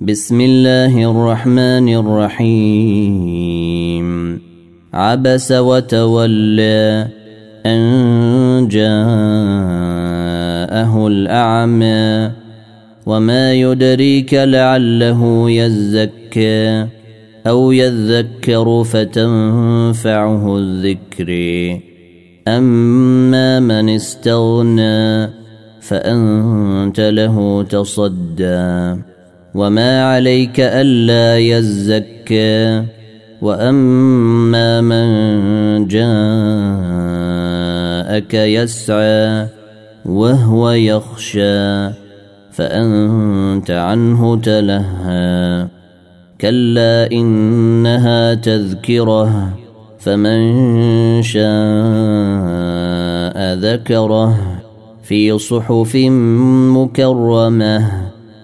بسم الله الرحمن الرحيم. عبس وتولى أن جاءه الأعمى وما يدريك لعله يزكى أو يذكر فتنفعه الذكر. أما من استغنى فأنت له تصدى. وما عليك الا يزكى واما من جاءك يسعى وهو يخشى فانت عنه تلهى كلا انها تذكره فمن شاء ذكره في صحف مكرمه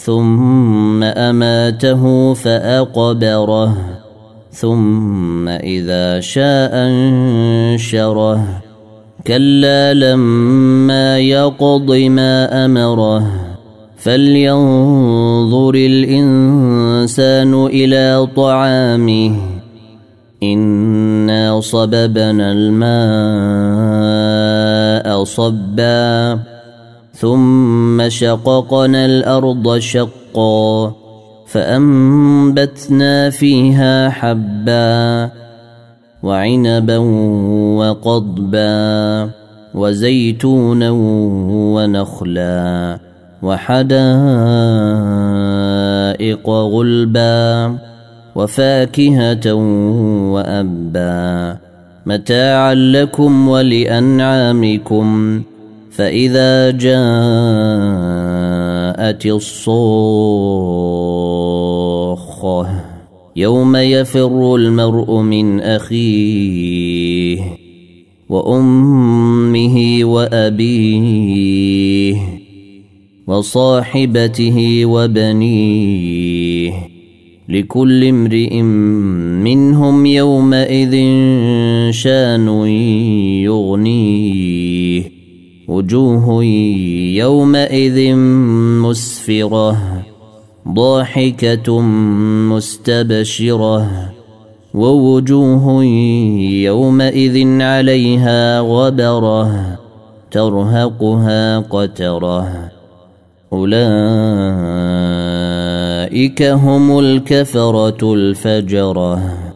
ثم أماته فأقبره ثم إذا شاء أنشره. كلا لما يقض ما أمره فلينظر الإنسان إلى طعامه. إنا صببنا الماء صبا. ثم شققنا الأرض شقا فأنبتنا فيها حبا وعنبا وقضبا وزيتونا ونخلا وحدائق غلبا وفاكهة وأبا متاعا لكم ولأنعامكم فإذا جاءت الصاخة يوم يفر المرء من أخيه وأمه وأبيه وصاحبته وبنيه لكل امرئ منهم يومئذ شان يغنيه. وجوه يومئذ مسفرة ضاحكة مستبشرة ووجوه يومئذ عليها غبرة ترهقها قترة. أولئك هم الكفرة الفجرة.